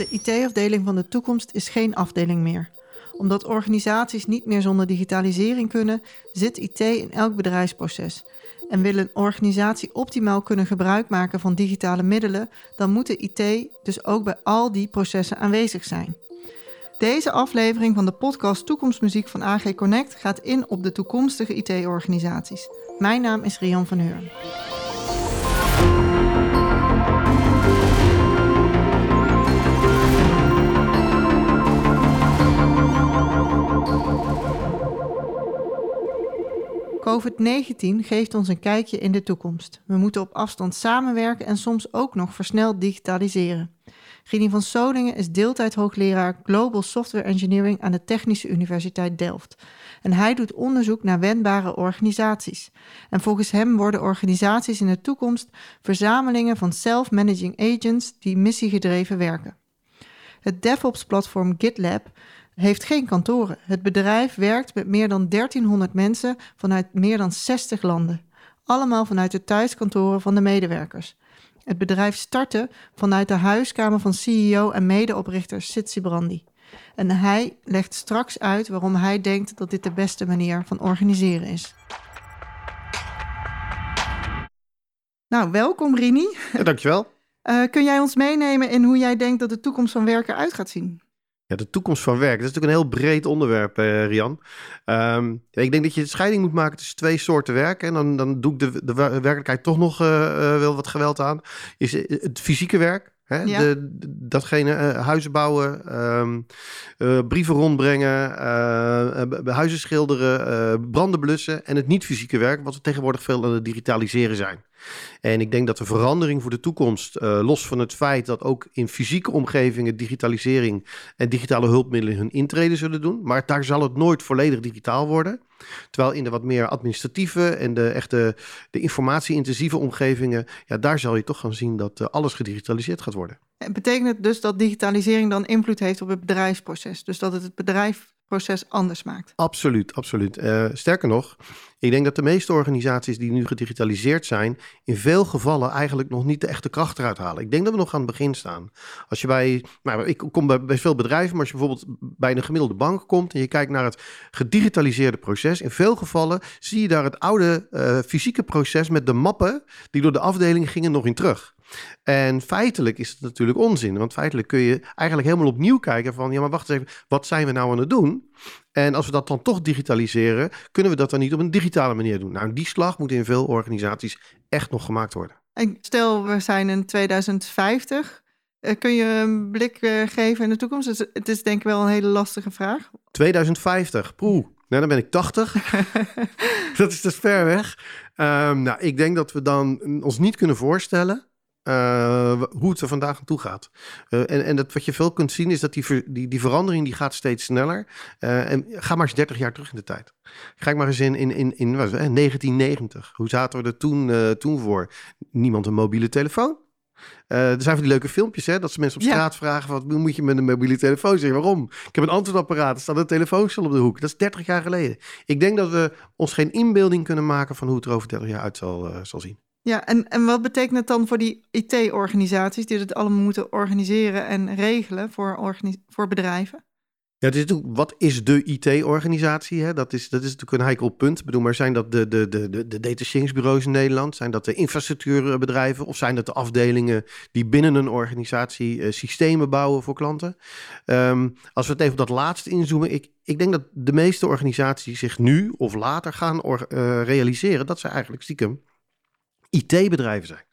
De IT-afdeling van de toekomst is geen afdeling meer. Omdat organisaties niet meer zonder digitalisering kunnen, zit IT in elk bedrijfsproces. En wil een organisatie optimaal kunnen gebruik maken van digitale middelen, dan moet de IT dus ook bij al die processen aanwezig zijn. Deze aflevering van de podcast Toekomstmuziek van AG Connect gaat in op de toekomstige IT-organisaties. Mijn naam is Rian van Heurn. COVID-19 geeft ons een kijkje in de toekomst. We moeten op afstand samenwerken en soms ook nog versneld digitaliseren. Gini van Solingen is deeltijd hoogleraar Global Software Engineering aan de Technische Universiteit Delft. En hij doet onderzoek naar wendbare organisaties. En volgens hem worden organisaties in de toekomst verzamelingen van self-managing agents die missiegedreven werken. Het DevOps-platform GitLab heeft geen kantoren. Het bedrijf werkt met meer dan 1300 mensen vanuit meer dan 60 landen. Allemaal vanuit de thuiskantoren van de medewerkers. Het bedrijf startte vanuit de huiskamer van CEO en medeoprichter Sitsi Brandi. En hij legt straks uit waarom hij denkt dat dit de beste manier van organiseren is. Nou, welkom Rini. Ja, dankjewel. Uh, kun jij ons meenemen in hoe jij denkt dat de toekomst van werken uit gaat zien? Ja, de toekomst van werk. Dat is natuurlijk een heel breed onderwerp, eh, Rian. Ehm, ik denk dat je de scheiding moet maken tussen twee soorten werk. En dan, dan doe ik de, de werkelijkheid toch nog uh, wel wat geweld aan. Is het fysieke werk. Hè? De, datgene, huizen bouwen, um, brieven rondbrengen, huizen schilderen, branden blussen. En het niet-fysieke werk, wat we tegenwoordig veel aan het digitaliseren zijn. En ik denk dat de verandering voor de toekomst, uh, los van het feit dat ook in fysieke omgevingen digitalisering en digitale hulpmiddelen hun intrede zullen doen, maar daar zal het nooit volledig digitaal worden. Terwijl in de wat meer administratieve en de echte de informatie-intensieve omgevingen, ja, daar zal je toch gaan zien dat uh, alles gedigitaliseerd gaat worden. En betekent het dus dat digitalisering dan invloed heeft op het bedrijfsproces? Dus dat het het bedrijf proces anders maakt. Absoluut, absoluut. Uh, sterker nog, ik denk dat de meeste organisaties die nu gedigitaliseerd zijn, in veel gevallen eigenlijk nog niet de echte kracht eruit halen. Ik denk dat we nog aan het begin staan. Als je bij, nou, ik kom bij, veel bedrijven, maar als je bijvoorbeeld bij een gemiddelde bank komt en je kijkt naar het gedigitaliseerde proces, in veel gevallen zie je daar het oude uh, fysieke proces met de mappen die door de afdeling gingen nog in terug. En feitelijk is het natuurlijk onzin, want feitelijk kun je eigenlijk helemaal opnieuw kijken van, ja maar wacht eens even, wat zijn we nou aan het doen? En als we dat dan toch digitaliseren, kunnen we dat dan niet op een digitale manier doen? Nou, die slag moet in veel organisaties echt nog gemaakt worden. En stel, we zijn in 2050. Eh, kun je een blik eh, geven in de toekomst? Het is denk ik wel een hele lastige vraag. 2050, poeh. Nou, dan ben ik 80. dat is dus ver weg. Um, nou, ik denk dat we dan ons niet kunnen voorstellen uh, hoe het er vandaag aan toe gaat. Uh, en en dat, wat je veel kunt zien is dat die, ver, die, die verandering die gaat steeds sneller. Uh, en ga maar eens 30 jaar terug in de tijd. Ga ik maar eens in, in, in, in wat, 1990. Hoe zaten we er toen, toen voor? Niemand een mobiele telefoon. er zijn van die leuke filmpjes, hè, dat ze mensen op straat vragen: wat moet je met een mobiele telefoon? Zeg waarom? Ik heb een antwoordapparaat, er staat een telefooncel op de hoek. Dat is 30 jaar geleden. Ik denk dat we ons geen inbeelding kunnen maken van hoe het er over 30 jaar uit zal, zal zien. Ja, en, en wat betekent het dan voor die IT-organisaties die het allemaal moeten organiseren en regelen voor, voor bedrijven? Ja, natuurlijk, wat is de IT-organisatie? Dat is, dat is natuurlijk een heikel punt. Ik bedoel, maar zijn dat de, de, de, de in Nederland? Zijn dat de infrastructuurbedrijven? Of zijn dat de afdelingen die binnen een organisatie uh, systemen bouwen voor klanten? Um, als we het even op dat laatste inzoomen. Ik, ik denk dat de meeste organisaties zich nu of later gaan uh, realiseren dat ze eigenlijk stiekem IT-bedrijven zijn.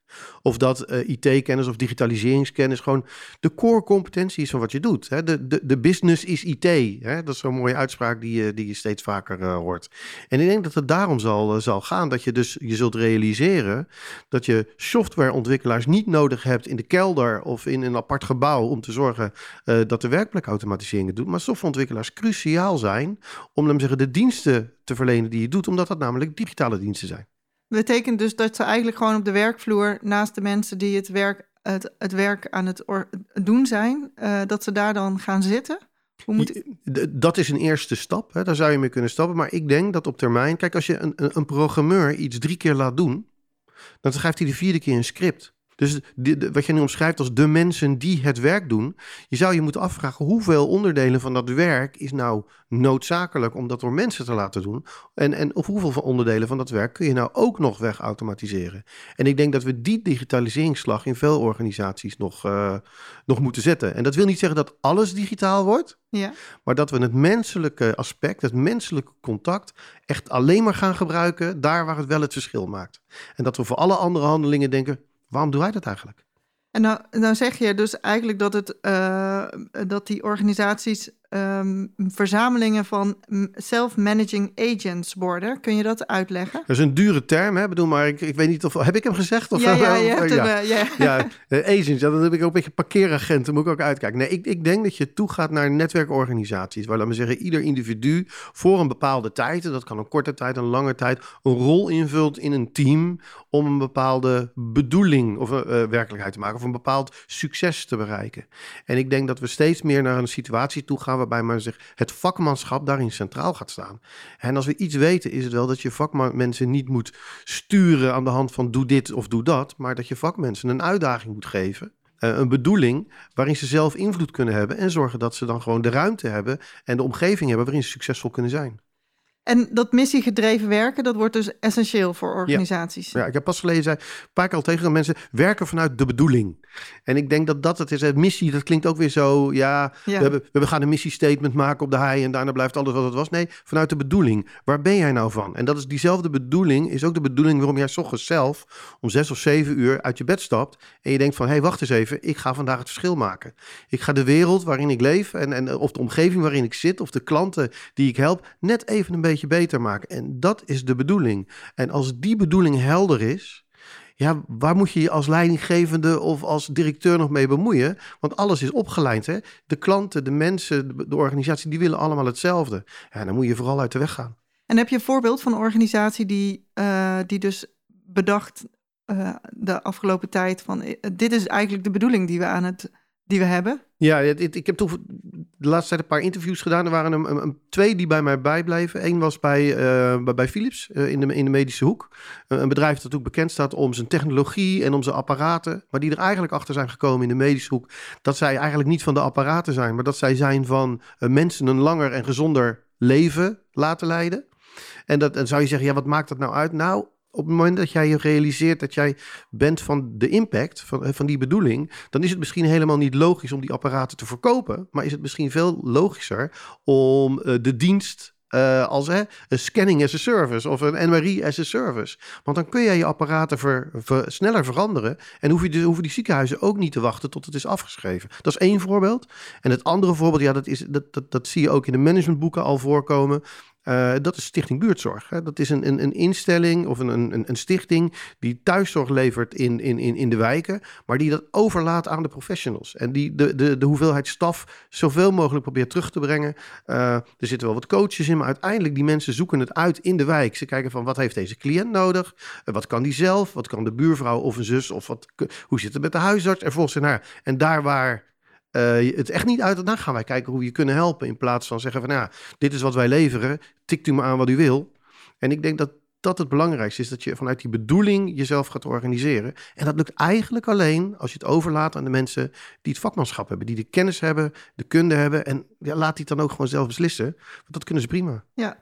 Of dat uh, IT-kennis of digitaliseringskennis gewoon de core competentie is van wat je doet. Hè? De, de, de business is IT. Hè? Dat is zo'n mooie uitspraak die, je, die je steeds vaker uh, hoort. En ik denk dat het daarom zal, uh, zal gaan. Dat je dus je zult realiseren dat je softwareontwikkelaars niet nodig hebt in de kelder of in een apart gebouw om te zorgen dat de werkplekautomatisering het doet. Maar softwareontwikkelaars cruciaal zijn om zeggen, de diensten te verlenen die je doet, omdat dat namelijk digitale diensten zijn betekent dus dat ze eigenlijk gewoon op de werkvloer, naast de mensen die het werk, het, het werk aan het doen zijn, uh, dat ze daar dan gaan zitten? Hoe moet... Dat is een eerste stap, hè? daar zou je mee kunnen stappen. Maar ik denk dat op termijn, kijk, als je een, een programmeur iets drie keer laat doen, dan schrijft hij de vierde keer een script. Dus wat je nu omschrijft als de mensen die het werk doen, je zou je moeten afvragen hoeveel onderdelen van dat werk is nou noodzakelijk om dat door mensen te laten doen. En, en of hoeveel van onderdelen van dat werk kun je nou ook nog wegautomatiseren. En ik denk dat we die digitaliseringsslag in veel organisaties nog, uh, nog moeten zetten. En dat wil niet zeggen dat alles digitaal wordt. Ja. Maar dat we het menselijke aspect, het menselijke contact, echt alleen maar gaan gebruiken daar waar het wel het verschil maakt. En dat we voor alle andere handelingen denken: waarom doe hij dat eigenlijk? En nou, zeg je dus eigenlijk dat, het, uh, dat die organisaties um, verzamelingen van self-managing agents worden. Kun je dat uitleggen? Dat is een dure term, hè? Bedoel, maar ik, ik weet niet of heb ik hem gezegd of ja, ja, je hebt ja. Hem, ja. ja, agents. Ja, dan heb ik ook een beetje parkeeragenten. Moet ik ook uitkijken. Nee, ik, ik denk dat je toegaat naar netwerkorganisaties, waar laten we zeggen ieder individu voor een bepaalde tijd, en dat kan een korte tijd, een lange tijd, een rol invult in een team om een bepaalde bedoeling of uh, werkelijkheid te maken, of een bepaald succes te bereiken. En ik denk dat we steeds meer naar een situatie toe gaan waarbij men zich het vakmanschap daarin centraal gaat staan. En als we iets weten, is het wel dat je vakmensen niet moet sturen aan de hand van doe dit of doe dat, maar dat je vakmensen een uitdaging moet geven. Uh, een bedoeling waarin ze zelf invloed kunnen hebben en zorgen dat ze dan gewoon de ruimte hebben en de omgeving hebben waarin ze succesvol kunnen zijn. En dat missiegedreven werken, dat wordt dus essentieel voor organisaties. Ja, ik heb pas geleden, een paar keer al tegen mensen, werken vanuit de bedoeling. En ik denk dat dat het is. Het missie, dat klinkt ook weer zo, ja, We, hebben, we gaan een missiestatement maken op de hei en daarna blijft alles wat het was. Nee, vanuit de bedoeling. Waar ben jij nou van? En dat is diezelfde bedoeling, is ook de bedoeling waarom jij s ochtends zelf om zes of zeven uur uit je bed stapt en je denkt van, hé, hey, wacht eens even, ik ga vandaag het verschil maken. Ik ga de wereld waarin ik leef en, en of de omgeving waarin ik zit of de klanten die ik help, net even een beetje beter maken. En dat is de bedoeling. En als die bedoeling helder is, ja, waar moet je je als leidinggevende of als directeur nog mee bemoeien? Want alles is opgeleid. Hè? De klanten, de mensen, de, organisatie, die willen allemaal hetzelfde. Ja, dan moet je vooral uit de weg gaan. En heb je een voorbeeld van een organisatie die, uh, die dus bedacht uh, de afgelopen tijd van eh, dit is eigenlijk de bedoeling die we aan het die we hebben? Ja, ik, heb toen de laatste tijd een paar interviews gedaan. Er waren een, een, twee die bij mij bijbleven. Eén was bij, uh, bij Philips uh, in, de, in de medische hoek. Uh, een bedrijf dat ook bekend staat om zijn technologie en om zijn apparaten. Maar die er eigenlijk achter zijn gekomen in de medische hoek. Dat zij eigenlijk niet van de apparaten zijn, maar dat zij zijn van mensen een langer en gezonder leven laten leiden. En dat, zou je zeggen, ja, wat maakt dat nou uit? Nou, op het moment dat jij je realiseert dat jij bent van de impact, van, eh, van die bedoeling, dan is het misschien helemaal niet logisch om die apparaten te verkopen. Maar is het misschien veel logischer om uh, de dienst uh, als een scanning as a service of een MRI as a service. Want dan kun je je apparaten ver, sneller veranderen. En hoef je de, hoeven die ziekenhuizen ook niet te wachten tot het is afgeschreven. Dat is één voorbeeld. En het andere voorbeeld, ja, dat, is, dat, dat, dat zie je ook in de managementboeken al voorkomen. Uh, dat is Stichting Buurtzorg. Hè. Dat is een, een, een instelling of een, een, een stichting die thuiszorg levert in, in, in, de wijken, maar die dat overlaat aan de professionals. En die de, de, de hoeveelheid staf zoveel mogelijk probeert terug te brengen. Uh, er zitten wel wat coaches in, maar uiteindelijk die mensen zoeken het uit in de wijk. Ze kijken van wat heeft deze cliënt nodig? Uh, wat kan die zelf? Wat kan de buurvrouw of een zus? Of wat, hoe zit het met de huisarts? En volgens naar. En daar waar uh, het echt niet uit. Dan gaan wij kijken hoe we je kunnen helpen. In plaats van zeggen van ja, dit is wat wij leveren. Tikt u maar aan wat u wil. En ik denk dat dat het belangrijkste is. Dat je vanuit die bedoeling jezelf gaat organiseren. En dat lukt eigenlijk alleen als je het overlaat aan de mensen die het vakmanschap hebben. Die de kennis hebben, de kunde hebben. En ja, laat die dan ook gewoon zelf beslissen. Want dat kunnen ze prima. Ja.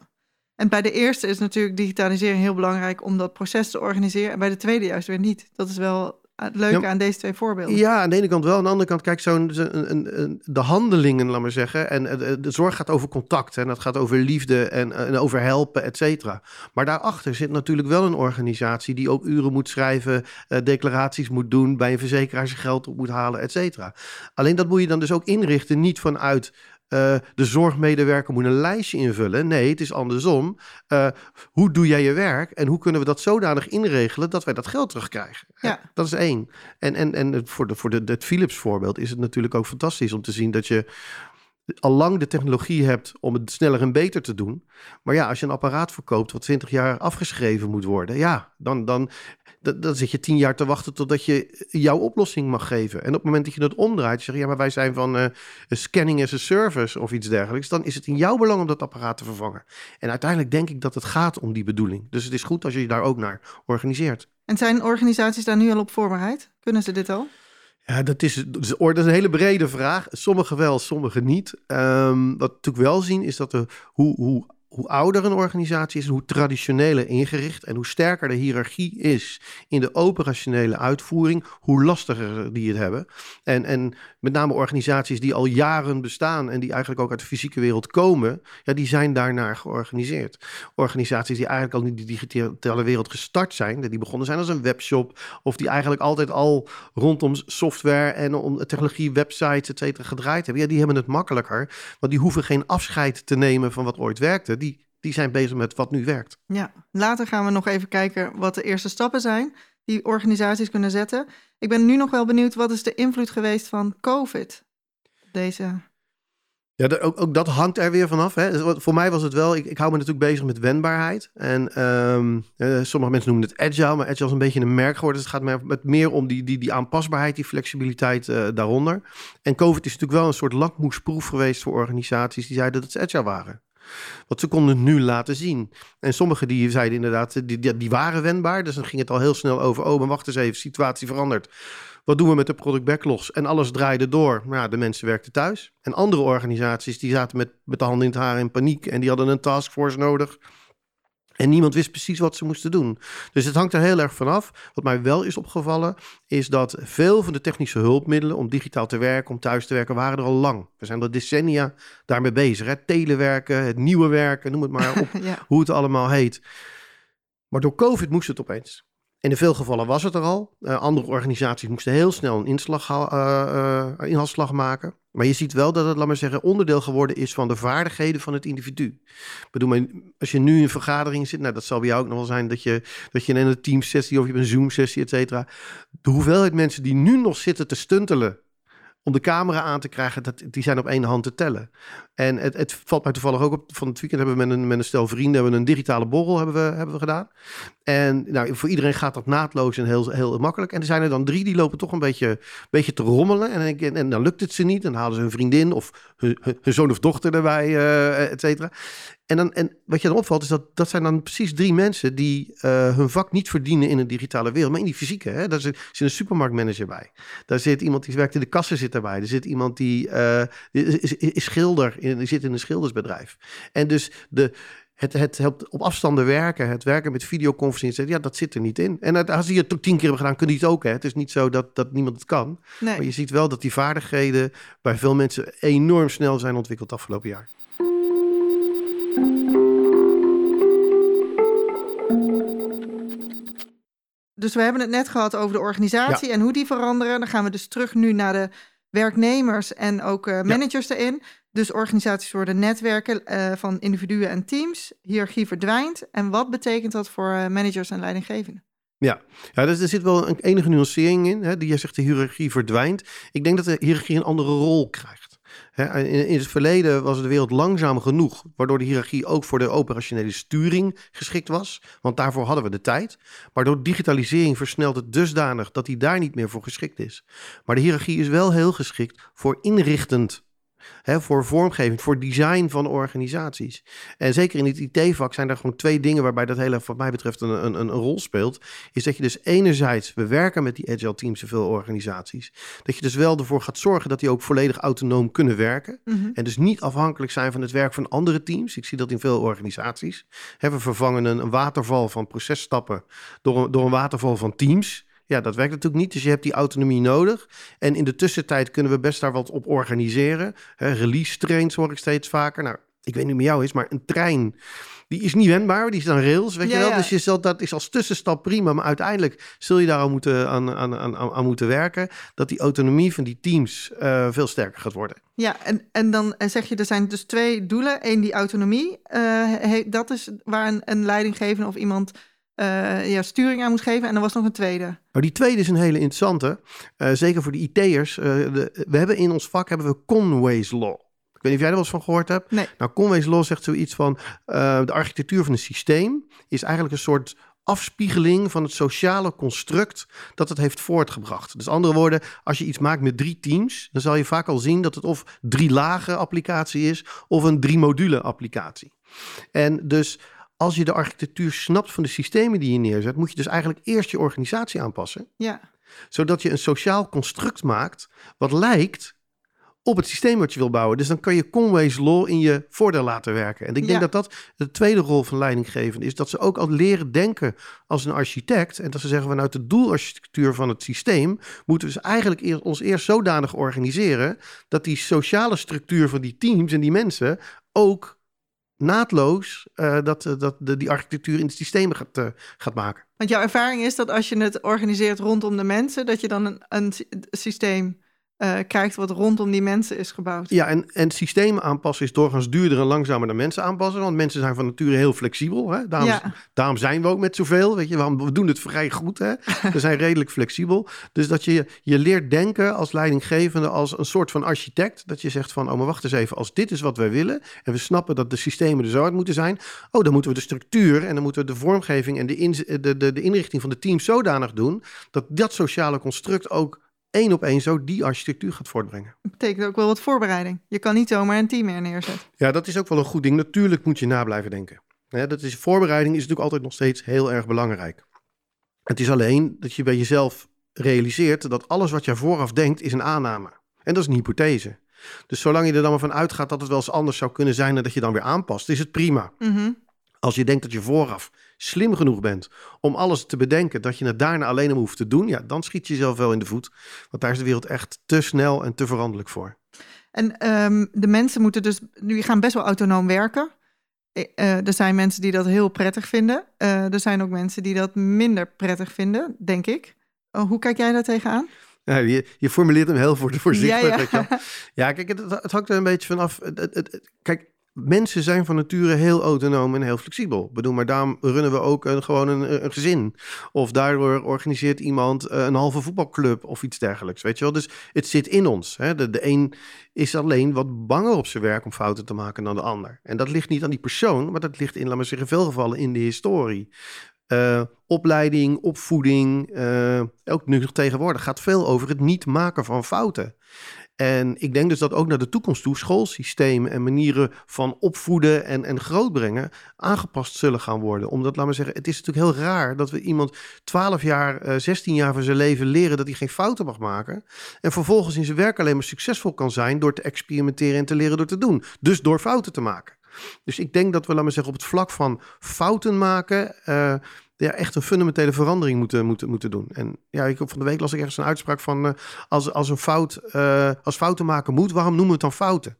En bij de eerste is natuurlijk digitalisering heel belangrijk om dat proces te organiseren. En bij de tweede juist weer niet. Dat is wel het leuke aan deze twee voorbeelden. Ja, aan de ene kant wel. Aan de andere kant, kijk, zo'n een, een, de handelingen, laat maar zeggen. En de zorg gaat over contact. En dat gaat over liefde en, en over helpen, et cetera. Maar daarachter zit natuurlijk wel een organisatie die ook uren moet schrijven, uh, declaraties moet doen, bij een verzekeraar zijn geld op moet halen, et cetera. Alleen dat moet je dan dus ook inrichten, niet vanuit uh, de zorgmedewerker moet een lijstje invullen. Nee, het is andersom. Uh, hoe doe jij je werk en hoe kunnen we dat zodanig inregelen dat wij dat geld terugkrijgen? Ja. Dat is één. En, en, en voor, de, voor de, het Philips voorbeeld is het natuurlijk ook fantastisch om te zien dat je al lang de technologie hebt om het sneller en beter te doen. Maar ja, als je een apparaat verkoopt wat 20 jaar afgeschreven moet worden, ja, dan, dan dan, zit je tien jaar te wachten totdat je jouw oplossing mag geven. En op het moment dat je dat omdraait, zeg je, ja, maar wij zijn van uh, scanning as a service of iets dergelijks, dan is het in jouw belang om dat apparaat te vervangen. En uiteindelijk denk ik dat het gaat om die bedoeling. Dus het is goed als je je daar ook naar organiseert. En zijn organisaties daar nu al op voorbereid? Kunnen ze dit al? Ja, dat is, dat is een hele brede vraag. Sommige wel, sommige niet. Um, wat we natuurlijk wel zien is dat de, hoe, hoe hoe ouder een organisatie is, hoe traditioneler ingericht en hoe sterker de hiërarchie is in de operationele uitvoering, hoe lastiger die het hebben. En, en met name organisaties die al jaren bestaan en die eigenlijk ook uit de fysieke wereld komen, ja, die zijn daarnaar georganiseerd. Organisaties die eigenlijk al in die digitale wereld gestart zijn, die begonnen zijn als een webshop, of die eigenlijk altijd al rondom software en om technologie, websites, et cetera, gedraaid hebben, ja, die hebben het makkelijker, want die hoeven geen afscheid te nemen van wat ooit werkte die zijn bezig met wat nu werkt. Ja, later gaan we nog even kijken wat de eerste stappen zijn die organisaties kunnen zetten. Ik ben nu nog wel benieuwd, wat is de invloed geweest van COVID? Deze... Ja, ook, ook, dat hangt er weer vanaf. Hè. Dus voor mij was het wel, ik, ik hou me natuurlijk bezig met wendbaarheid. En um, sommige mensen noemen het agile, maar agile is een beetje een merk geworden. Dus het gaat met meer om die, die, die aanpasbaarheid, die flexibiliteit uh, daaronder. En COVID is natuurlijk wel een soort lakmoesproef geweest voor organisaties die zeiden dat ze agile waren. Wat ze konden nu laten zien. En sommigen die zeiden inderdaad, die, die waren wendbaar. Dus dan ging het al heel snel over, oh, maar wacht eens even, situatie verandert. Wat doen we met de product backlogs? En alles draaide door. Maar ja, de mensen werkten thuis. En andere organisaties die zaten met, met de handen in het haar in paniek. En die hadden een taskforce nodig. En niemand wist precies wat ze moesten doen. Dus het hangt er heel erg vanaf. Wat mij wel is opgevallen, is dat veel van de technische hulpmiddelen om digitaal te werken, om thuis te werken, waren er al lang. We zijn al decennia daarmee bezig. Hè? Telewerken, het nieuwe werken, noem het maar op, hoe het allemaal heet. Maar door COVID moest het opeens. In veel gevallen was het er al. Uh, andere organisaties moesten heel snel een inslag, uh, inhaalslag maken. Maar je ziet wel dat het, laat maar zeggen, onderdeel geworden is van de vaardigheden van het individu. Bedoel, als je nu in een vergadering zit, nou dat zal bij jou ook nog wel zijn dat je, dat je in een teamsessie of je hebt een Zoom-sessie, et cetera. De hoeveelheid mensen die nu nog zitten te stuntelen om de camera aan te krijgen, dat, die zijn op één hand te tellen. En het, het valt mij toevallig ook op. Van het weekend hebben we met een, met een stel vrienden hebben een digitale borrel hebben we, hebben we gedaan. En nou, voor iedereen gaat dat naadloos en heel, heel makkelijk. En er zijn er dan drie die lopen toch een beetje, beetje te rommelen. En, en, en dan lukt het ze niet. Dan halen ze hun vriendin of hun, hun zoon of dochter erbij, uh, et cetera. En, dan, en wat je dan opvalt is dat dat zijn dan precies drie mensen die uh, hun vak niet verdienen in een digitale wereld, maar in die fysieke. Hè? Daar zit, zit een supermarktmanager bij. Daar zit iemand die werkt in de kassen zit erbij. Er zit iemand die uh, is, is, is, schilder, in, die zit in een schildersbedrijf. En dus de, het, het helpt op afstanden werken, het werken met videoconferenties, ja, dat zit er niet in. En als je het tien keer hebben gedaan, kun je het ook. Hè? Het is niet zo dat, dat niemand het kan. Nee. Maar je ziet wel dat die vaardigheden bij veel mensen enorm snel zijn ontwikkeld afgelopen jaar. Dus we hebben het net gehad over de organisatie en hoe die veranderen. Dan gaan we dus terug nu naar de werknemers en ook uh, managers ja. erin. Dus organisaties worden netwerken uh, van individuen en teams. Hiërarchie verdwijnt. En wat betekent dat voor uh, managers en leidinggevenden? Ja, ja dus er zit wel een enige nuancering in. Hè, die jij zegt de hiërarchie verdwijnt. Ik denk dat de hiërarchie een andere rol krijgt. In het verleden was de wereld langzaam genoeg, waardoor de hiërarchie ook voor de operationele sturing geschikt was, want daarvoor hadden we de tijd. Maar door digitalisering versnelt het dusdanig dat die daar niet meer voor geschikt is. Maar de hiërarchie is wel heel geschikt voor inrichtend Hè, voor vormgeving, voor design van organisaties. En zeker in het IT-vak zijn er gewoon twee dingen waarbij dat hele, wat mij betreft, een, een, een rol speelt. Is dat je dus enerzijds, we werken met die agile teams in veel organisaties. Dat je dus wel ervoor gaat zorgen dat die ook volledig autonoom kunnen werken. Mhm. En dus niet afhankelijk zijn van het werk van andere teams. Ik zie dat in veel organisaties. Hè, we vervangen een, een waterval van processtappen door door een waterval van teams. Ja, dat werkt natuurlijk niet. Dus je hebt die autonomie nodig. En in de tussentijd kunnen we best daar wat op organiseren. release trains hoor ik steeds vaker. Nou, ik weet niet hoe met jou is, maar een trein die is niet wendbaar. Die is dan rails, weet je wel. Dus je zult, dat is als tussenstap prima. Maar uiteindelijk zul je daar aan moeten, aan, aan, aan, aan moeten werken. Dat die autonomie van die teams uh, veel sterker gaat worden. Ja, en, en dan zeg je, er zijn dus twee doelen. Eén, die autonomie. Uh, dat is waar een, een leidinggevende of iemand uh, ja, sturing aan moest geven. En er was nog een tweede. Maar die tweede is een hele interessante. Uh, zeker voor de IT'ers. Uh, we hebben in ons vak hebben we Conway's Law. Ik weet niet of jij er wel eens van gehoord hebt. Nee. Nou, Conway's Law zegt zoiets van... de architectuur van een systeem is eigenlijk een soort afspiegeling van het sociale construct dat het heeft voortgebracht. Dus andere woorden, als je iets maakt met drie teams, dan zal je vaak al zien dat het of drie lagen applicatie is of een drie module applicatie. En dus als je de architectuur snapt van de systemen die je neerzet, moet je dus eigenlijk eerst je organisatie aanpassen. Ja. Zodat je een sociaal construct maakt wat lijkt op het systeem wat je wil bouwen. Dus dan kan je Conway's Law in je voordeel laten werken. En ik denk Ja. dat dat de tweede rol van leidinggevende is. Dat ze ook al leren denken als een architect. En dat ze zeggen vanuit de doelarchitectuur van het systeem... moeten we dus eigenlijk eer- ons eerst zodanig organiseren... dat die sociale structuur van die teams en die mensen ook naadloos... eh, dat, eh, dat de, die architectuur in het systeem gaat, eh, gaat maken. Want jouw ervaring is dat als je het organiseert rondom de mensen, dat je dan een, een sy- systeem eh, krijgt wat rondom die mensen is gebouwd. Ja, en, en systemen aanpassen is doorgaans duurder en langzamer dan mensen aanpassen. Want mensen zijn van nature heel flexibel. Hè? Daarom, Ja. daarom zijn we ook met zoveel. Weet je, we we doen het vrij goed. Hè? We zijn redelijk flexibel. Dus dat je, je leert denken als leidinggevende, als een soort van architect. Dat je zegt van, oh maar wacht eens even, als dit is wat wij willen. En we snappen dat de systemen er zo uit moeten zijn. Oh, dan moeten we de structuur en dan moeten we de vormgeving en de, in, de, de, de inrichting van de team zodanig doen. Dat dat sociale construct ook één op één zo die architectuur gaat voortbrengen. Dat betekent ook wel wat voorbereiding. Je kan niet zomaar een team meer neerzetten. Ja, dat is ook wel een goed ding. Natuurlijk moet je na blijven denken. Hè, dat is, voorbereiding is natuurlijk altijd nog steeds heel erg belangrijk. Het is alleen dat je bij jezelf realiseert dat alles wat je vooraf denkt is een aanname. En dat is een hypothese. Dus zolang je er dan maar van uitgaat dat het wel eens anders zou kunnen zijn en dat je dan weer aanpast, is het prima. Mhm. Als je denkt dat je vooraf slim genoeg bent om alles te bedenken, dat je het daarna alleen maar hoeft te doen, ja, dan schiet je jezelf wel in de voet. Want daar is de wereld echt te snel en te veranderlijk voor. En ehm, de mensen moeten dus, nu gaan best wel autonoom werken. Eh, eh, er zijn mensen die dat heel prettig vinden. Eh, er zijn ook mensen die dat minder prettig vinden, denk ik. Oh, hoe kijk jij daar tegenaan? Ja, je, je formuleert hem heel voor, voorzichtig. Ja, ja. ja kijk, het, het hangt er een beetje vanaf. Het, het- kijk, mensen zijn van nature heel autonoom en heel flexibel. Ik bedoel, maar daarom runnen we ook een, gewoon een, een gezin. Of daardoor organiseert iemand eh, een halve voetbalclub of iets dergelijks. Weet je wel? Dus het zit in ons. Hè? De, een is alleen wat banger op zijn werk om fouten te maken dan de ander. En dat ligt niet aan die persoon, maar dat ligt in, laat maar zeggen, veel gevallen in de historie. Eh, opleiding, opvoeding, eh, ook nu nog tegenwoordig, gaat veel over het niet maken van fouten. En ik denk dus dat ook naar de toekomst toe schoolsystemen en manieren van opvoeden en, en grootbrengen aangepast zullen gaan worden. Omdat, laat maar zeggen, het is natuurlijk heel raar dat we iemand 12 jaar, eh, 16 jaar van zijn leven leren dat hij geen fouten mag maken. En vervolgens in zijn werk alleen maar succesvol kan zijn door te experimenteren en te leren door te doen. Dus door fouten te maken. Dus ik denk dat we, laat maar zeggen, op het vlak van fouten maken. eh, ja, echt een fundamentele verandering moeten, moeten, moeten doen. En ja, ik, van de week las ik ergens een uitspraak van... eh, als, als een fout, eh, als fouten maken moet, waarom noemen we het dan fouten?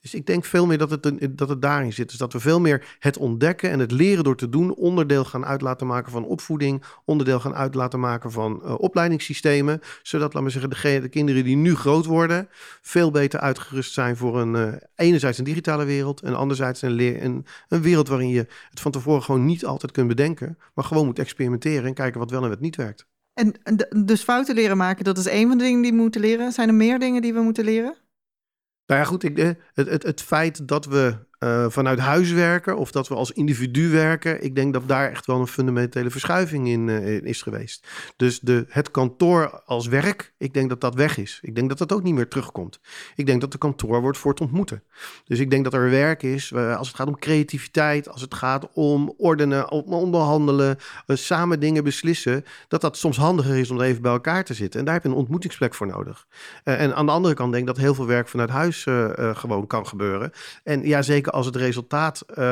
Dus ik denk veel meer dat het, dat het daarin zit. Dus dat we veel meer het ontdekken en het leren door te doen... onderdeel gaan uit laten maken van opvoeding... onderdeel gaan uit laten maken van eh, opleidingssystemen... zodat, laat maar zeggen, degene, de kinderen die nu groot worden... veel beter uitgerust zijn voor een... eh, enerzijds een digitale wereld... en anderzijds een, een, wereld waarin je het van tevoren gewoon niet altijd kunt bedenken... maar gewoon moet experimenteren en kijken wat wel en wat niet werkt. En d- dus fouten leren maken, dat is een van de dingen die we moeten leren. Zijn er meer dingen die we moeten leren? Nou ja, goed, ik, eh, het, het, het feit dat we eh, vanuit huis werken of dat we als individu werken, ik denk dat daar echt wel een fundamentele verschuiving in, eh, in is geweest. Dus de, het kantoor als werk, ik denk dat dat weg is. Ik denk dat dat ook niet meer terugkomt. Ik denk dat de kantoor wordt voor het ontmoeten. Dus ik denk dat er werk is eh, als het gaat om creativiteit, als het gaat om ordenen, om onderhandelen, samen dingen beslissen, dat dat soms handiger is om even bij elkaar te zitten. En daar heb je een ontmoetingsplek voor nodig. En aan de andere kant denk ik dat heel veel werk vanuit huis gewoon kan gebeuren. En ja, zeker als het resultaat eh,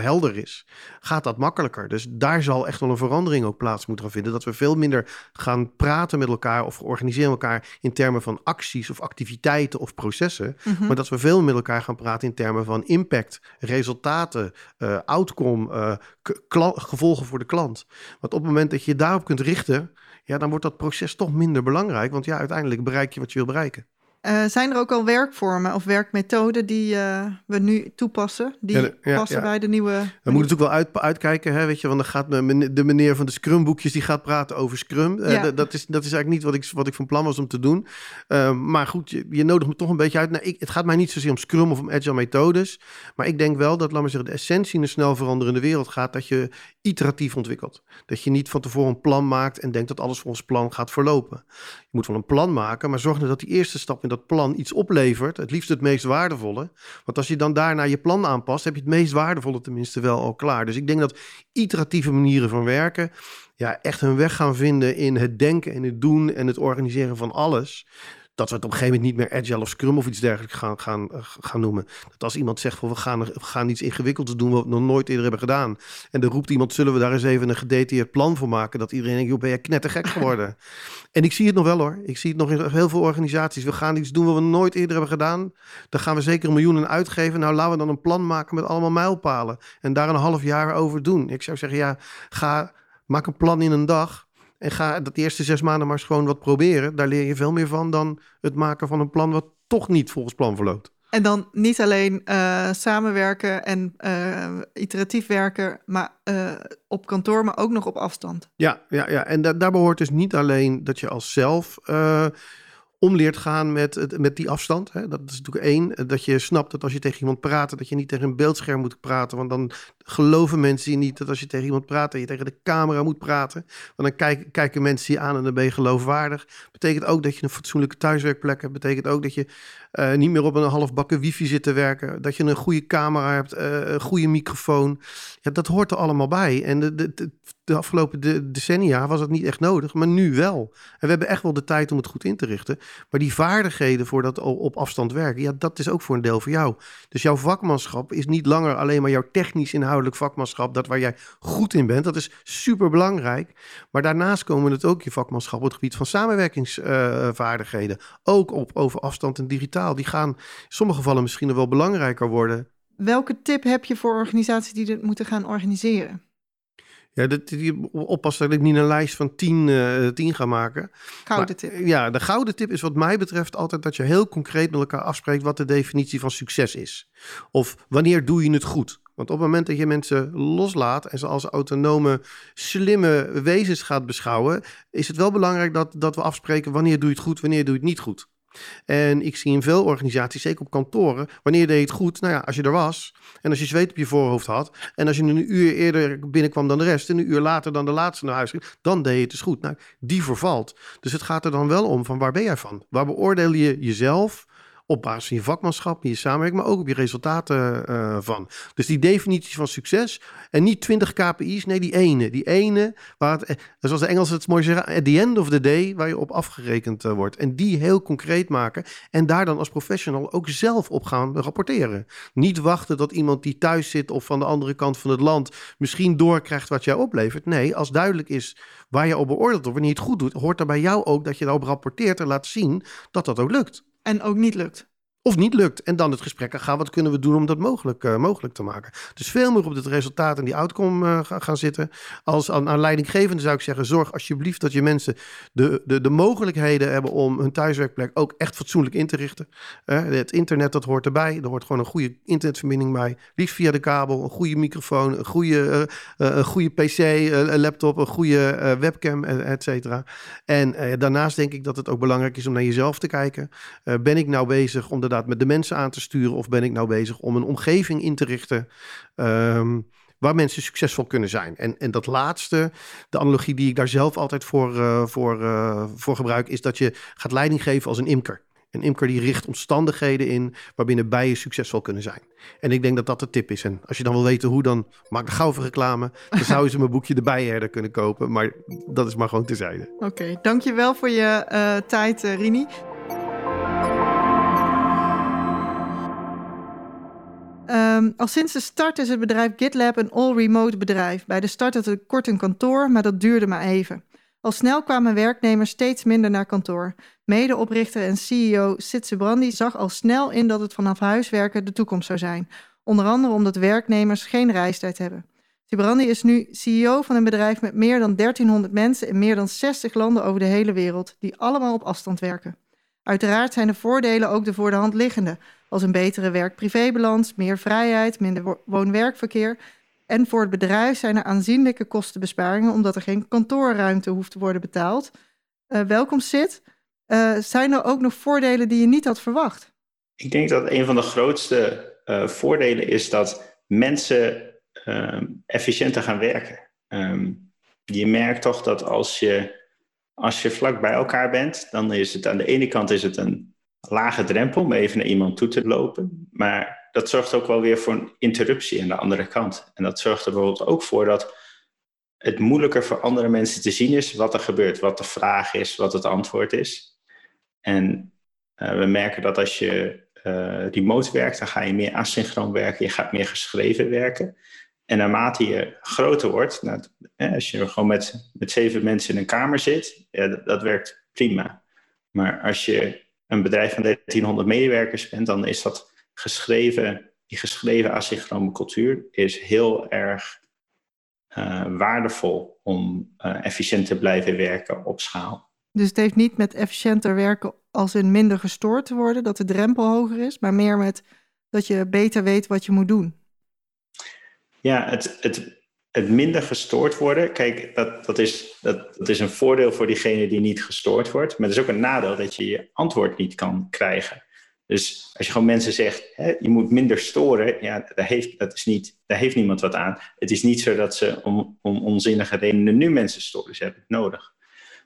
helder is, gaat dat makkelijker. Dus daar zal echt wel een verandering ook plaats moeten gaan vinden. Dat we veel minder gaan praten met elkaar of organiseren elkaar in termen van acties of activiteiten of processen. Mhm. Maar dat we veel met elkaar gaan praten in termen van impact, resultaten, eh, outcome, eh, gevolgen voor de klant. Want op het moment dat je je daarop kunt richten, ja, dan wordt dat proces toch minder belangrijk. Want ja, uiteindelijk bereik je wat je wil bereiken. Eh, zijn er ook al werkvormen of werkmethoden die eh, we nu toepassen? Die Ja, de- ja, passen ja. bij de nieuwe... We moeten natuurlijk wel uit, uitkijken, hè, weet je, want dan gaat men- de meneer van de Scrum-boekjes die gaat praten over Scrum. Eh, dat, is, dat is eigenlijk niet wat ik, wat ik van plan was om te doen. Eh, maar goed, je, je nodigt me toch een beetje uit. Nou, ik, het gaat mij niet zozeer om Scrum of om agile methodes, maar ik denk wel dat, laat maar zeggen, de essentie in een snel veranderende wereld gaat dat je iteratief ontwikkelt. Dat je niet van tevoren een plan maakt en denkt dat alles volgens plan gaat verlopen. Je moet wel een plan maken, maar zorg dat die eerste stap in dat plan iets oplevert. Het liefst het meest waardevolle. Want als je dan daarna je plan aanpast, heb je het meest waardevolle tenminste wel al klaar. Dus ik denk dat iteratieve manieren van werken ja, echt hun weg gaan vinden in het denken en het doen en het organiseren van alles dat we het op een gegeven moment niet meer agile of scrum of iets dergelijks gaan, gaan, eh, gaan noemen. Dat als iemand zegt van we gaan, we gaan iets ingewikkelds doen wat we nog nooit eerder hebben gedaan. En er roept iemand, zullen we daar eens even een gedetailleerd plan voor maken? Dat iedereen denkt, joh, ben je knettergek geworden? en ik zie het nog wel hoor. Ik zie het nog in heel veel organisaties. We gaan iets doen wat we nooit eerder hebben gedaan. Daar gaan we zeker een miljoen uitgeven. Nou, laten we dan een plan maken met allemaal mijlpalen. En daar een half jaar over doen. Ik zou zeggen, ja, ga, maak een plan in een dag. En ga dat eerste zes maanden maar eens gewoon wat proberen. Daar leer je veel meer van dan het maken van een plan wat toch niet volgens plan verloopt. En dan niet alleen uh, samenwerken en uh, iteratief werken, maar uh, op kantoor, maar ook nog op afstand. Ja, ja, ja. en da daar behoort dus niet alleen dat je als zelf om leert gaan met, met die afstand. Hè. Dat is natuurlijk één. Dat je snapt dat als je tegen iemand praat, dat je niet tegen een beeldscherm moet praten. Want dan geloven mensen niet dat als je tegen iemand praat, dat je tegen de camera moet praten. Want dan kijken mensen je aan en dan ben je geloofwaardig. Betekent ook dat je een fatsoenlijke thuiswerkplek hebt. Betekent ook dat je uh, niet meer op een halfbakken wifi zit te werken. Dat je een goede camera hebt, uh, een goede microfoon. Ja, dat hoort er allemaal bij. En de, de, de, afgelopen de, decennia was dat niet echt nodig, maar nu wel. En we hebben echt wel de tijd om het goed in te richten. Maar die vaardigheden voor dat op afstand werken, ja, dat is ook voor een deel voor jou. Dus jouw vakmanschap is niet langer alleen maar jouw technisch inhoudelijk vakmanschap, dat waar jij goed in bent. Dat is super belangrijk. Maar daarnaast komen het ook je vakmanschap op het gebied van samenwerkingsvaardigheden. Ook op over afstand en digitaal die gaan in sommige gevallen misschien nog wel belangrijker worden. Welke tip heb je voor organisaties die dit moeten gaan organiseren? Ja, dat, die, oppassen dat ik niet een lijst van tien, uh, tien ga maken. Gouden tip. Ja, de gouden tip is wat mij betreft altijd dat je heel concreet met elkaar afspreekt wat de definitie van succes is. Of wanneer doe je het goed? Want op het moment dat je mensen loslaat en ze als autonome, slimme wezens gaat beschouwen, is het wel belangrijk dat, dat we afspreken wanneer doe je het goed, wanneer doe je het niet goed. En ik zie in veel organisaties, zeker op kantoren, wanneer deed je het goed? Nou ja, als je er was en als je zweet op je voorhoofd had en als je een uur eerder binnenkwam dan de rest en een uur later dan de laatste naar huis ging, dan deed je het dus goed. Nou, die vervalt. Dus het gaat er dan wel om van waar ben jij van? Waar beoordeel je jezelf? Op basis van je vakmanschap, je samenwerking, maar ook op je resultaten uh, van. Dus die definitie van succes en niet 20 KPI's, nee, die ene. Die ene, waar het, eh, zoals de Engelsen het mooi zeggen, at the end of the day, waar je op afgerekend uh, wordt. En die heel concreet maken en daar dan als professional ook zelf op gaan rapporteren. Niet wachten dat iemand die thuis zit of van de andere kant van het land misschien doorkrijgt wat jij oplevert. Nee, als duidelijk is waar je op beoordeeld wordt, wanneer je het goed doet, hoort er bij jou ook dat je daarop rapporteert en laat zien dat dat ook lukt. En ook niet lukt. Of niet lukt. En dan het gesprek gaan. Wat kunnen we doen om dat mogelijk, uh, mogelijk te maken? Dus veel meer op het resultaat en die outcome uh, gaan zitten. Als aan, leidinggevende zou ik zeggen: zorg alsjeblieft dat je mensen de, de, de mogelijkheden hebben om hun thuiswerkplek ook echt fatsoenlijk in te richten. Uh, het internet, dat hoort erbij. Er hoort gewoon een goede internetverbinding bij. Liefst via de kabel, een goede microfoon, een goede, een goede PC, een laptop, een goede webcam, et cetera. En daarnaast denk ik dat het ook belangrijk is om naar jezelf te kijken. ben ik nou bezig om de met de mensen aan te sturen? Of ben ik nou bezig om een omgeving in te richten ehm, waar mensen succesvol kunnen zijn? En, en dat laatste, de analogie die ik daar zelf altijd voor, uh, voor, uh, voor gebruik, is dat je gaat leiding geven als een imker. Een imker die richt omstandigheden in waarbinnen bijen succesvol kunnen zijn. En ik denk dat dat de tip is. En als je dan wil weten hoe, dan maak de gauw reclame. Dan zou je ze mijn boekje De Bijenherder kunnen kopen. Maar dat is maar gewoon terzijde. Oké, okay, dankjewel voor je uh, tijd, Rini. Um, al sinds de start is het bedrijf GitLab een all-remote bedrijf. Bij de start had het kort een kantoor, maar dat duurde maar even. Al snel kwamen werknemers steeds minder naar kantoor. Medeoprichter en CEO Sitse Brandi zag al snel in dat het vanaf huis werken de toekomst zou zijn. Onder andere omdat werknemers geen reistijd hebben. Sibrandi is nu CEO van een bedrijf met meer dan 1300 mensen in meer dan 60 landen over de hele wereld, die allemaal op afstand werken. Uiteraard zijn de voordelen ook de voor de hand liggende als een betere werk-privébalans, meer vrijheid, minder woon-werkverkeer. En voor het bedrijf zijn er aanzienlijke kostenbesparingen omdat er geen kantoorruimte hoeft te worden betaald. Uh, welkom Sid. Uh, zijn er ook nog voordelen die je niet had verwacht? Ik denk dat een van de grootste uh, voordelen is dat mensen efficiënter gaan werken. ehm, je merkt toch dat als je, als je vlak bij elkaar bent, dan is het aan de ene kant is het een lage drempel om even naar iemand toe te lopen. Maar dat zorgt ook wel weer voor een interruptie aan de andere kant. En dat zorgt er bijvoorbeeld ook voor dat het moeilijker voor andere mensen te zien is wat er gebeurt, wat de vraag is, wat het antwoord is. En uh, we merken dat als je uh, remote werkt, dan ga je meer asynchroon werken, je gaat meer geschreven werken. En naarmate je groter wordt, nou, als je gewoon met, met zeven mensen in een kamer zit, dat werkt prima. Maar als je een bedrijf van 1300 medewerkers bent, dan is dat geschreven, die geschreven asynchrone cultuur is heel erg uh, waardevol om uh, efficiënt te blijven werken op schaal. Dus het heeft niet met efficiënter werken als in minder gestoord te worden, dat de drempel hoger is, maar meer met dat je beter weet wat je moet doen. Ja, het, het, het minder gestoord worden, kijk, dat, dat, is, dat, dat is een voordeel voor diegene die niet gestoord wordt, maar het is ook een nadeel dat je je antwoord niet kan krijgen. Dus als je gewoon mensen zegt, je moet minder storen, ja, daar heeft, dat is niet, daar heeft niemand wat aan. Het is niet zo dat ze om, om onzinnige redenen nu mensen storen, ze hebben het nodig.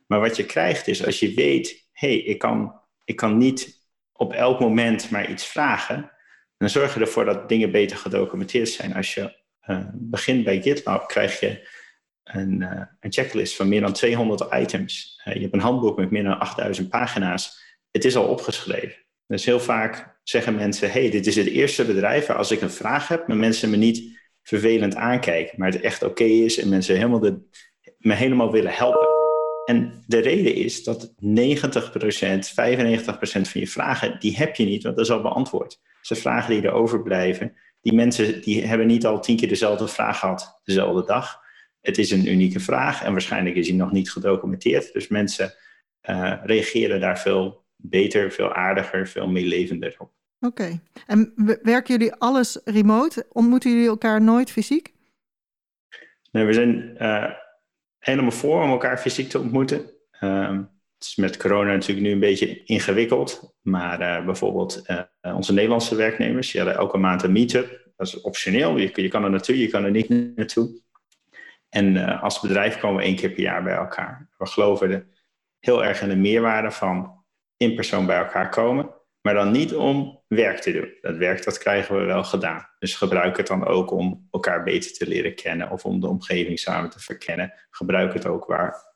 Maar wat je krijgt is, als je weet, hé, hey, ik, kan, ik kan niet op elk moment maar iets vragen, dan zorg je ervoor dat dingen beter gedocumenteerd zijn. Als je uh, begint bij GitLab, krijg je een, uh, een, checklist van meer dan 200 items. Uh, je hebt een handboek met meer dan 8000 pagina's. Het is al opgeschreven. Dus heel vaak zeggen mensen: hey, dit is het eerste bedrijf waar als ik een vraag heb, maar mensen me niet vervelend aankijken, maar het echt oké is en mensen helemaal de, me helemaal willen helpen. En de reden is dat 90%, 95% van je vragen, die heb je niet, want dat is al beantwoord. Dus de vragen die er overblijven, die mensen die hebben niet al tien keer dezelfde vraag gehad, dezelfde dag. Het is een unieke vraag en waarschijnlijk is die nog niet gedocumenteerd. Dus mensen uh, reageren daar veel beter, veel aardiger, veel meer levender op. Oké. En werken jullie alles remote? Ontmoeten jullie elkaar nooit fysiek? Nee, we zijn uh, helemaal voor om elkaar fysiek te ontmoeten. Um, het is met corona natuurlijk nu een beetje ingewikkeld. Maar uh, bijvoorbeeld uh, onze Nederlandse werknemers, die hadden elke maand een meet-up. Dat is optioneel. Je, kan er naartoe, je kan er niet naartoe. En als bedrijf komen we één keer per jaar bij elkaar. We geloven heel erg in de meerwaarde van in persoon bij elkaar komen, maar dan niet om werk te doen. Dat werk dat krijgen we wel gedaan. Dus gebruik het dan ook om elkaar beter te leren kennen of om de omgeving samen te verkennen. Gebruik het ook waar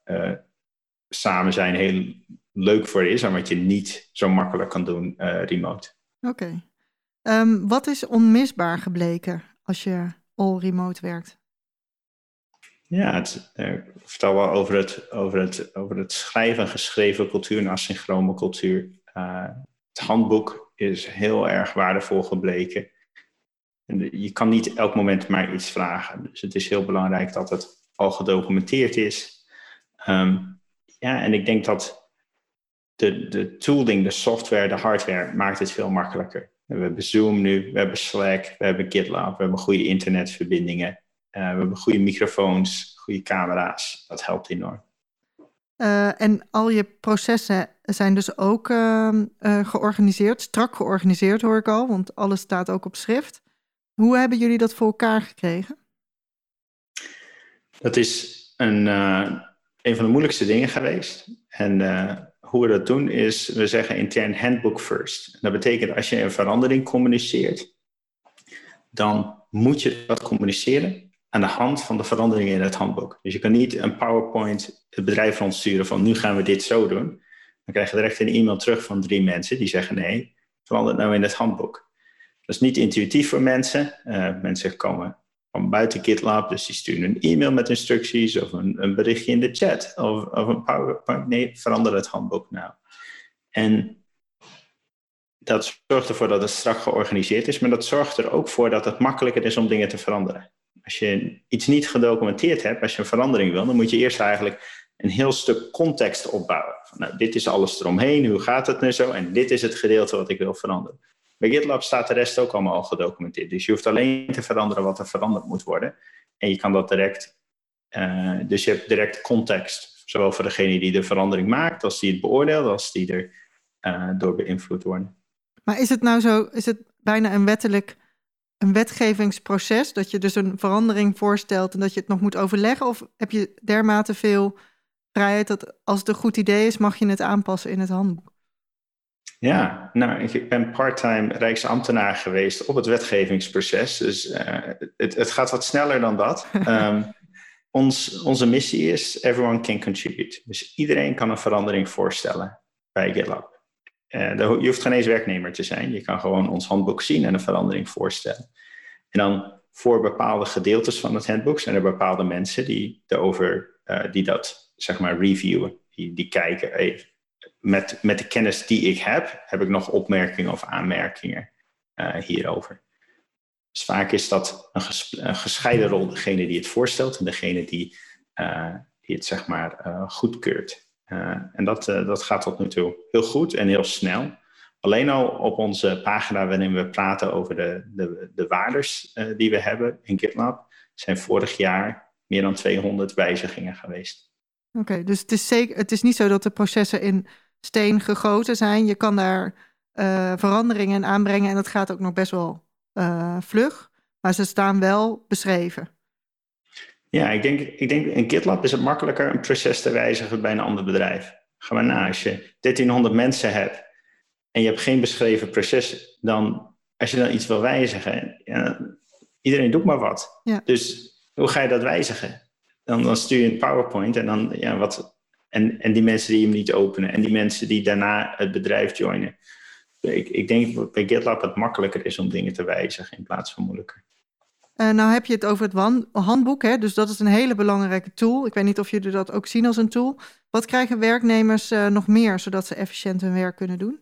samen zijn heel leuk voor is en wat je niet zo makkelijk kan doen uh, remote. Oké. Okay. Um, ehm, wat is onmisbaar gebleken als je all remote werkt? Ja, het, uh, ik vertel wel over het, over, het, over het schrijven geschreven cultuur en asynchrone cultuur. Uh, het handboek is heel erg waardevol gebleken. En je kan niet elk moment maar iets vragen. Dus het is heel belangrijk dat het al gedocumenteerd is. Um, ja, en ik denk dat de, de tooling, de software, de hardware maakt het veel makkelijker. We hebben Zoom nu, we hebben Slack, we hebben GitLab, we hebben goede internetverbindingen. Uh, we hebben goede microfoons, goede camera's. Dat helpt enorm. Uh, en al je processen zijn dus ook uh, georganiseerd, strak georganiseerd hoor ik al, want alles staat ook op schrift. Hoe hebben jullie dat voor elkaar gekregen? Dat is een, een van de moeilijkste dingen geweest. En hoe we dat doen is, we zeggen intern handbook first. Dat betekent als je een verandering communiceert, dan moet je dat communiceren aan de hand van de veranderingen in het handboek. Dus je kan niet een PowerPoint het bedrijf rondsturen van nu gaan we dit zo doen. Dan krijg je direct een e-mail terug van drie mensen die zeggen nee, verander het nou in het handboek. Dat is niet intuïtief voor mensen. Uh, mensen komen van buiten GitLab, dus die sturen een e-mail met instructies of een, een berichtje in de chat of, of, een PowerPoint. Nee, verander het handboek nou. En dat zorgt ervoor dat het strak georganiseerd is, maar dat zorgt er ook voor dat het makkelijker is om dingen te veranderen als je iets niet gedocumenteerd hebt, als je een verandering wil, dan moet je eerst eigenlijk een heel stuk context opbouwen. Nou, dit is alles eromheen, hoe gaat het nu zo? En dit is het gedeelte wat ik wil veranderen. Bij GitLab staat de rest ook allemaal al gedocumenteerd. Dus je hoeft alleen te veranderen wat er veranderd moet worden. En je kan dat direct, uh, dus je hebt direct context. Zowel voor degene die de verandering maakt, als die het beoordeelt, als die er uh, door beïnvloed worden. Maar is het nou zo, is het bijna een wettelijk een wetgevingsproces, dat je dus een verandering voorstelt en dat je het nog moet overleggen? Of heb je dermate veel vrijheid dat als het een goed idee is, mag je het aanpassen in het handboek? Ja, nou, ik ben parttime Rijksambtenaar geweest op het wetgevingsproces. Dus uh, het, het, gaat wat sneller dan dat. um, ons, onze missie is everyone can contribute. Dus iedereen kan een verandering voorstellen bij GitLab. Uh, je hoeft geen eens werknemer te zijn. Je kan gewoon ons handboek zien en een verandering voorstellen. En dan voor bepaalde gedeeltes van het handboek zijn er bepaalde mensen die, erover, uh, die dat zeg maar reviewen. Die, die kijken, hey, met, met de kennis die ik heb, heb ik nog opmerkingen of aanmerkingen uh, hierover. Dus vaak is dat een, ges, een, gescheiden rol, degene die het voorstelt en degene die, uh, die het zeg maar uh, goedkeurt. en dat, dat gaat tot nu toe heel goed en heel snel. Alleen al op onze pagina waarin we praten over de, de, de waardes die we hebben in GitLab, zijn vorig jaar meer dan 200 wijzigingen geweest. Oké, dus het is, zeker, het is niet zo dat de processen in steen gegoten zijn. Je kan daar uh, veranderingen aanbrengen en dat gaat ook nog best wel uh, vlug. Maar ze staan wel beschreven. Ja, ik denk, ik denk in GitLab is het makkelijker een proces te wijzigen bij een ander bedrijf. Ga maar na, als je 1300 mensen hebt en je hebt geen beschreven proces, dan als je dan iets wil wijzigen, ja, iedereen doet maar wat. Ja. Dus hoe ga je dat wijzigen? Dan, dan stuur je een PowerPoint en dan, ja, wat, en, en die mensen die hem niet openen. En die mensen die daarna het bedrijf joinen. Ik, ik denk dat bij GitLab het makkelijker is om dingen te wijzigen in plaats van moeilijker. Uh, nou heb je het over het handboek, hè? dus dat is een hele belangrijke tool. Ik weet niet of jullie dat ook zien als een tool. Wat krijgen werknemers uh, nog meer, zodat ze efficiënt hun werk kunnen doen?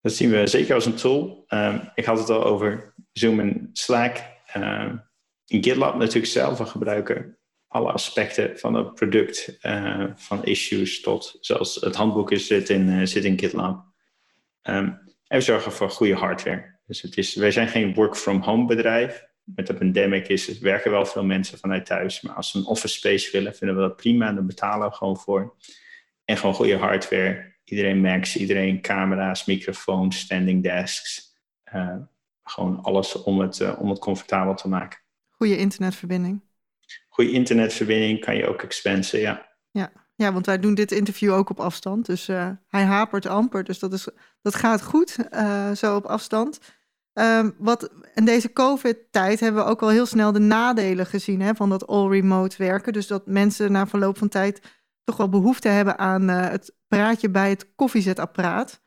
Dat zien we zeker als een tool. Um, ik had het al over Zoom en Slack. Um, in GitLab natuurlijk zelf, we gebruiken alle aspecten van het product, uh, van issues tot zoals het handboek is, zit in, uh, zit in GitLab. Um, en we zorgen voor goede hardware. Dus het is, wij zijn geen work-from-home bedrijf. Met de pandemic is het, werken wel veel mensen vanuit thuis. Maar als ze een office space willen, vinden we dat prima. En daar betalen we gewoon voor. En gewoon goede hardware. Iedereen Macs, iedereen camera's, microfoons, standing desks. Uh, gewoon alles om het, om het comfortabel te maken. Goede internetverbinding goede internetverbinding kan je ook expensen, ja. Ja, ja want wij doen dit interview ook op afstand. Dus uh, hij hapert amper. Dus dat, is, dat gaat goed, uh, zo op afstand. Um, wat, in deze COVID-tijd hebben we ook al heel snel de nadelen gezien hè, van dat all-remote werken. Dus dat mensen na verloop van tijd toch wel behoefte hebben aan uh, het praatje bij het koffiezetapparaat.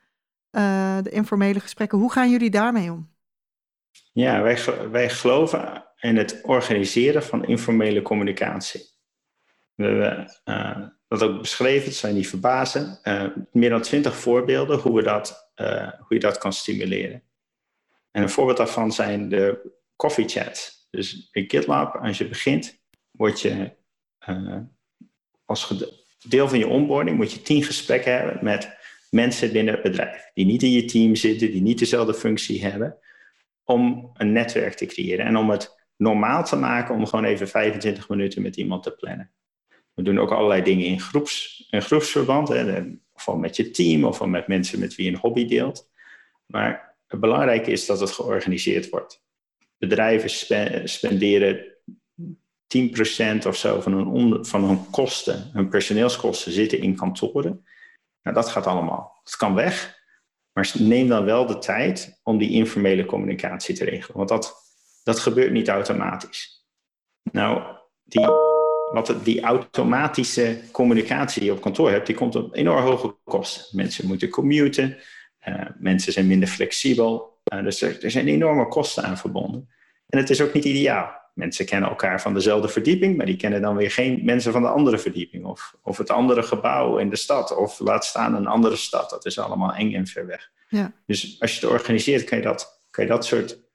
de informele gesprekken. Hoe gaan jullie daarmee om? Ja, wij, wij geloven in het organiseren van informele communicatie. We hebben uh, dat ook beschreven, het zijn die verbazen. Uh, meer dan twintig voorbeelden hoe, we dat, uh, hoe je dat kan stimuleren. En een voorbeeld daarvan zijn de coffee chats. Dus in GitLab, als je begint, word je als deel van je onboarding moet je tien gesprekken hebben met mensen binnen het bedrijf. Die niet in je team zitten, die niet dezelfde functie hebben om een netwerk te creëren en om het normaal te maken om gewoon even 25 minuten met iemand te plannen. We doen ook allerlei dingen in, groeps, groepsverband, hè, ofwel met je team of met mensen met wie je een hobby deelt. Maar het belangrijke is dat het georganiseerd wordt. Bedrijven spenderen 10% of zo van hun, van hun kosten, hun personeelskosten zitten in kantoren. Nou, dat gaat allemaal. Dat kan weg. Maar neem dan wel de tijd om die informele communicatie te regelen. Want dat, dat gebeurt niet automatisch. Nou, die, wat die automatische communicatie die je op kantoor hebt, die komt op enorm hoge kosten. Mensen moeten commuten, uh, mensen zijn minder flexibel. Uh, dus er, er, zijn enorme kosten aan verbonden. En het is ook niet ideaal. Mensen kennen elkaar van dezelfde verdieping, maar die kennen dan weer geen mensen van de andere verdieping. Of, of het andere gebouw in de stad, of laat staan een andere stad. Dat is allemaal eng en ver weg. Ja. Dus als je het organiseert, kan je dat, kan je dat soort eh,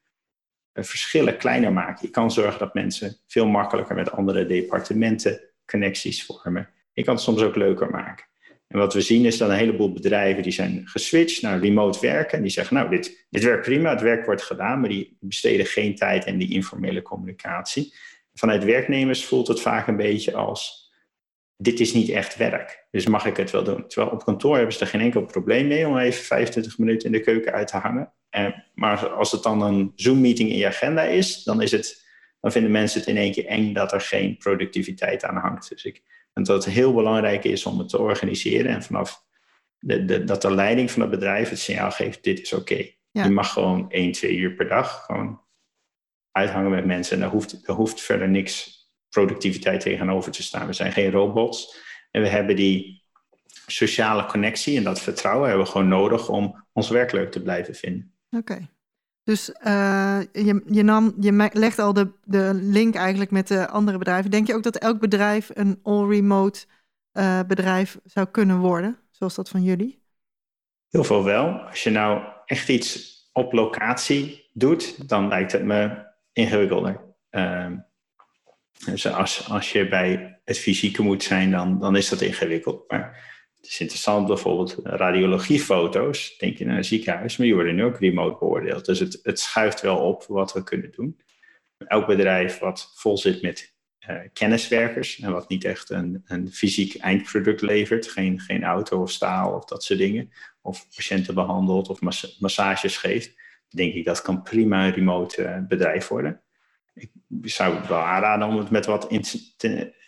verschillen kleiner maken. Je kan zorgen dat mensen veel makkelijker met andere departementen connecties vormen. Je kan het soms ook leuker maken. En wat we zien is dat een heleboel bedrijven die zijn geswitcht naar remote werken. En die zeggen, nou, dit, dit werkt prima, het werk wordt gedaan, maar die besteden geen tijd in die informele communicatie. Vanuit werknemers voelt het vaak een beetje als, dit is niet echt werk, dus mag ik het wel doen. Terwijl op kantoor hebben ze er geen enkel probleem mee om even 25 minuten in de keuken uit te hangen. En, Maar als het dan een Zoom-meeting in je agenda is, dan, is het, dan vinden mensen het in één keer eng dat er geen productiviteit aan hangt. Dus ik denk dat het heel belangrijk is om het te organiseren en vanaf de, de, dat de leiding van het bedrijf het signaal geeft: dit is oké. Je mag gewoon één, twee uur per dag gewoon uithangen met mensen. En daar hoeft, daar hoeft verder niks productiviteit tegenover te staan. We zijn geen robots. En we hebben die sociale connectie en dat vertrouwen hebben we gewoon nodig om ons werk leuk te blijven vinden. Oké. Dus uh, je, je, nam, je legt al de, de link eigenlijk met de andere bedrijven. Denk je ook dat elk bedrijf een all-remote uh, bedrijf zou kunnen worden, zoals dat van jullie? Heel veel wel. Als je nou echt iets op locatie doet, dan lijkt het me ingewikkelder. Uh, dus als, als je bij het fysieke moet zijn, dan, dan is dat ingewikkeld. Maar het is interessant, bijvoorbeeld radiologiefoto's, denk je naar een ziekenhuis, maar die worden nu ook remote beoordeeld. Dus het, het schuift wel op wat we kunnen doen. Elk bedrijf wat vol zit met uh, kenniswerkers en wat niet echt een, een fysiek eindproduct levert, geen, geen auto of staal of dat soort dingen, of patiënten behandelt of massages geeft, denk ik dat kan prima een remote uh, bedrijf worden ik zou het wel aanraden om het met wat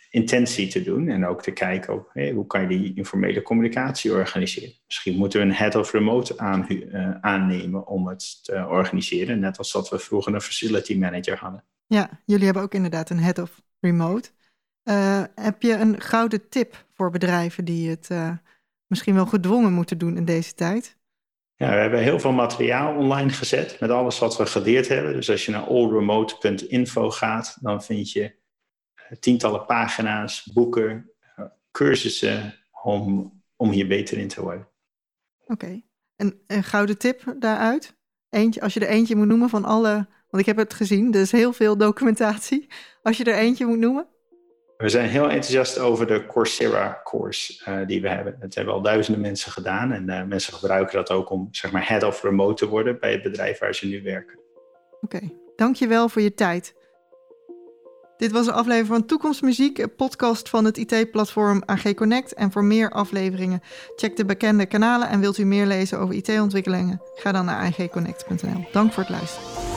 intentie te doen. En ook te kijken hoe kan je die informele communicatie organiseren. Misschien moeten we een head of remote aan, uh, aannemen om het te organiseren. Net als dat we vroeger een facility manager hadden. Ja, jullie hebben ook inderdaad een head of remote. Uh, heb je een gouden tip voor bedrijven die het uh, misschien wel gedwongen moeten doen in deze tijd? Ja, we hebben heel veel materiaal online gezet met alles wat we geleerd hebben. Dus als je naar allremote.info gaat, dan vind je eh, tientallen pagina's, boeken, eh, cursussen om, om hier beter in te worden. Oké, en een gouden tip daaruit? Eentje, als je er eentje moet noemen van alle, want ik heb het gezien, is heel veel documentatie. Als je er eentje moet noemen? We zijn heel enthousiast over de Coursera-course uh, die we hebben. Dat hebben al duizenden mensen gedaan en uh, mensen gebruiken dat ook om zeg maar head of remote te worden bij het bedrijf waar ze nu werken. Oké, dankjewel voor je tijd. Dit was een aflevering van Toekomstmuziek, een podcast van het IT-platform AG Connect. En voor meer afleveringen check de bekende kanalen en wilt u meer lezen over IT-ontwikkelingen? Ga dan naar agconnect.nl. Dank voor het luisteren.